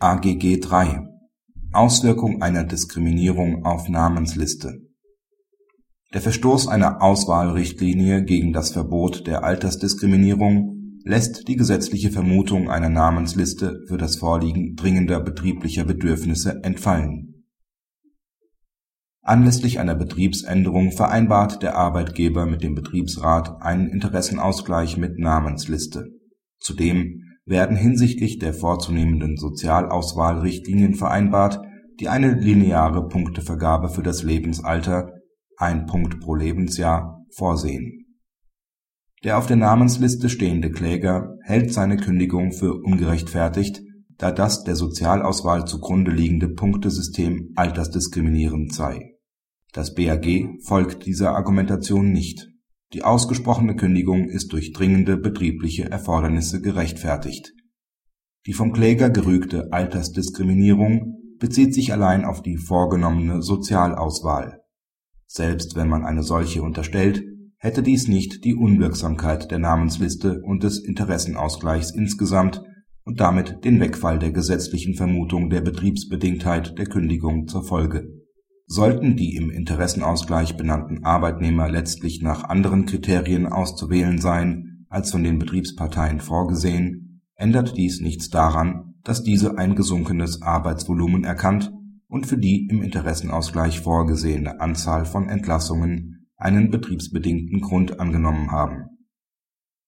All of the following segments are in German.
AGG III Auswirkung einer Diskriminierung auf Namensliste Der Verstoß einer Auswahlrichtlinie gegen das Verbot der Altersdiskriminierung lässt die gesetzliche Vermutung einer Namensliste für das Vorliegen dringender betrieblicher Bedürfnisse entfallen. Anlässlich einer Betriebsänderung vereinbart der Arbeitgeber mit dem Betriebsrat einen Interessenausgleich mit Namensliste. Zudem werden hinsichtlich der vorzunehmenden Sozialauswahl Richtlinien vereinbart, die eine lineare Punktevergabe für das Lebensalter (ein Punkt pro Lebensjahr) vorsehen. Der auf der Namensliste stehende Kläger hält seine Kündigung für ungerechtfertigt, da das der Sozialauswahl zugrunde liegende Punktesystem altersdiskriminierend sei. Das BAG folgt dieser Argumentation nicht die ausgesprochene Kündigung ist durch dringende betriebliche Erfordernisse gerechtfertigt. Die vom Kläger gerügte Altersdiskriminierung bezieht sich allein auf die vorgenommene Sozialauswahl. Selbst wenn man eine solche unterstellt, hätte dies nicht die Unwirksamkeit der Namensliste und des Interessenausgleichs insgesamt und damit den Wegfall der gesetzlichen Vermutung der Betriebsbedingtheit der Kündigung zur Folge Sollten die im Interessenausgleich benannten Arbeitnehmer letztlich nach anderen Kriterien auszuwählen sein als von den Betriebsparteien vorgesehen, ändert dies nichts daran, dass diese ein gesunkenes Arbeitsvolumen erkannt und für die im Interessenausgleich vorgesehene Anzahl von Entlassungen einen betriebsbedingten Grund angenommen haben.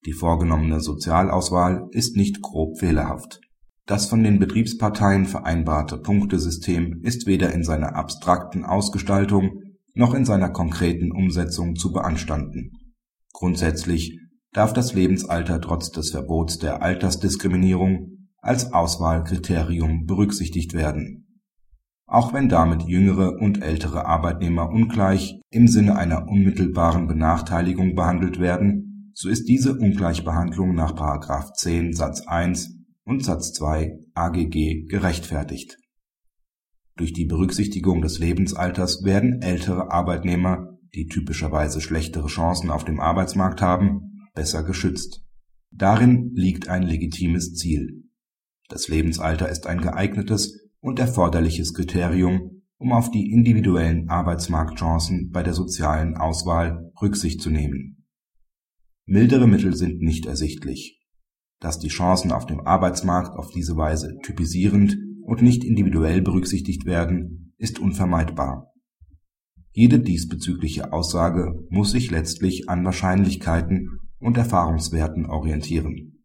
Die vorgenommene Sozialauswahl ist nicht grob fehlerhaft das von den Betriebsparteien vereinbarte Punktesystem ist weder in seiner abstrakten Ausgestaltung noch in seiner konkreten Umsetzung zu beanstanden. Grundsätzlich darf das Lebensalter trotz des Verbots der Altersdiskriminierung als Auswahlkriterium berücksichtigt werden. Auch wenn damit jüngere und ältere Arbeitnehmer ungleich im Sinne einer unmittelbaren Benachteiligung behandelt werden, so ist diese Ungleichbehandlung nach § 10 Satz 1 und Satz 2 AGG gerechtfertigt. Durch die Berücksichtigung des Lebensalters werden ältere Arbeitnehmer, die typischerweise schlechtere Chancen auf dem Arbeitsmarkt haben, besser geschützt. Darin liegt ein legitimes Ziel. Das Lebensalter ist ein geeignetes und erforderliches Kriterium, um auf die individuellen Arbeitsmarktchancen bei der sozialen Auswahl Rücksicht zu nehmen. Mildere Mittel sind nicht ersichtlich dass die Chancen auf dem Arbeitsmarkt auf diese Weise typisierend und nicht individuell berücksichtigt werden, ist unvermeidbar. Jede diesbezügliche Aussage muss sich letztlich an Wahrscheinlichkeiten und Erfahrungswerten orientieren.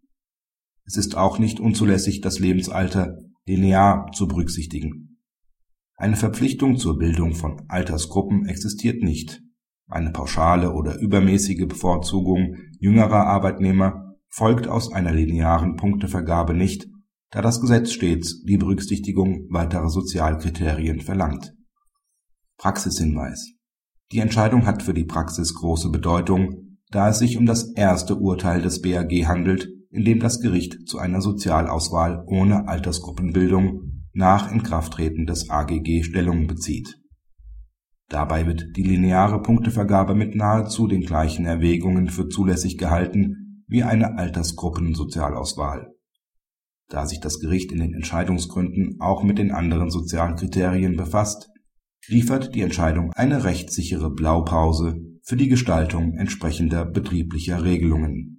Es ist auch nicht unzulässig, das Lebensalter linear zu berücksichtigen. Eine Verpflichtung zur Bildung von Altersgruppen existiert nicht. Eine pauschale oder übermäßige Bevorzugung jüngerer Arbeitnehmer folgt aus einer linearen Punktevergabe nicht, da das Gesetz stets die Berücksichtigung weiterer Sozialkriterien verlangt. Praxishinweis Die Entscheidung hat für die Praxis große Bedeutung, da es sich um das erste Urteil des BAG handelt, in dem das Gericht zu einer Sozialauswahl ohne Altersgruppenbildung nach Inkrafttreten des AGG Stellung bezieht. Dabei wird die lineare Punktevergabe mit nahezu den gleichen Erwägungen für zulässig gehalten wie eine Altersgruppensozialauswahl. Da sich das Gericht in den Entscheidungsgründen auch mit den anderen sozialen Kriterien befasst, liefert die Entscheidung eine rechtssichere Blaupause für die Gestaltung entsprechender betrieblicher Regelungen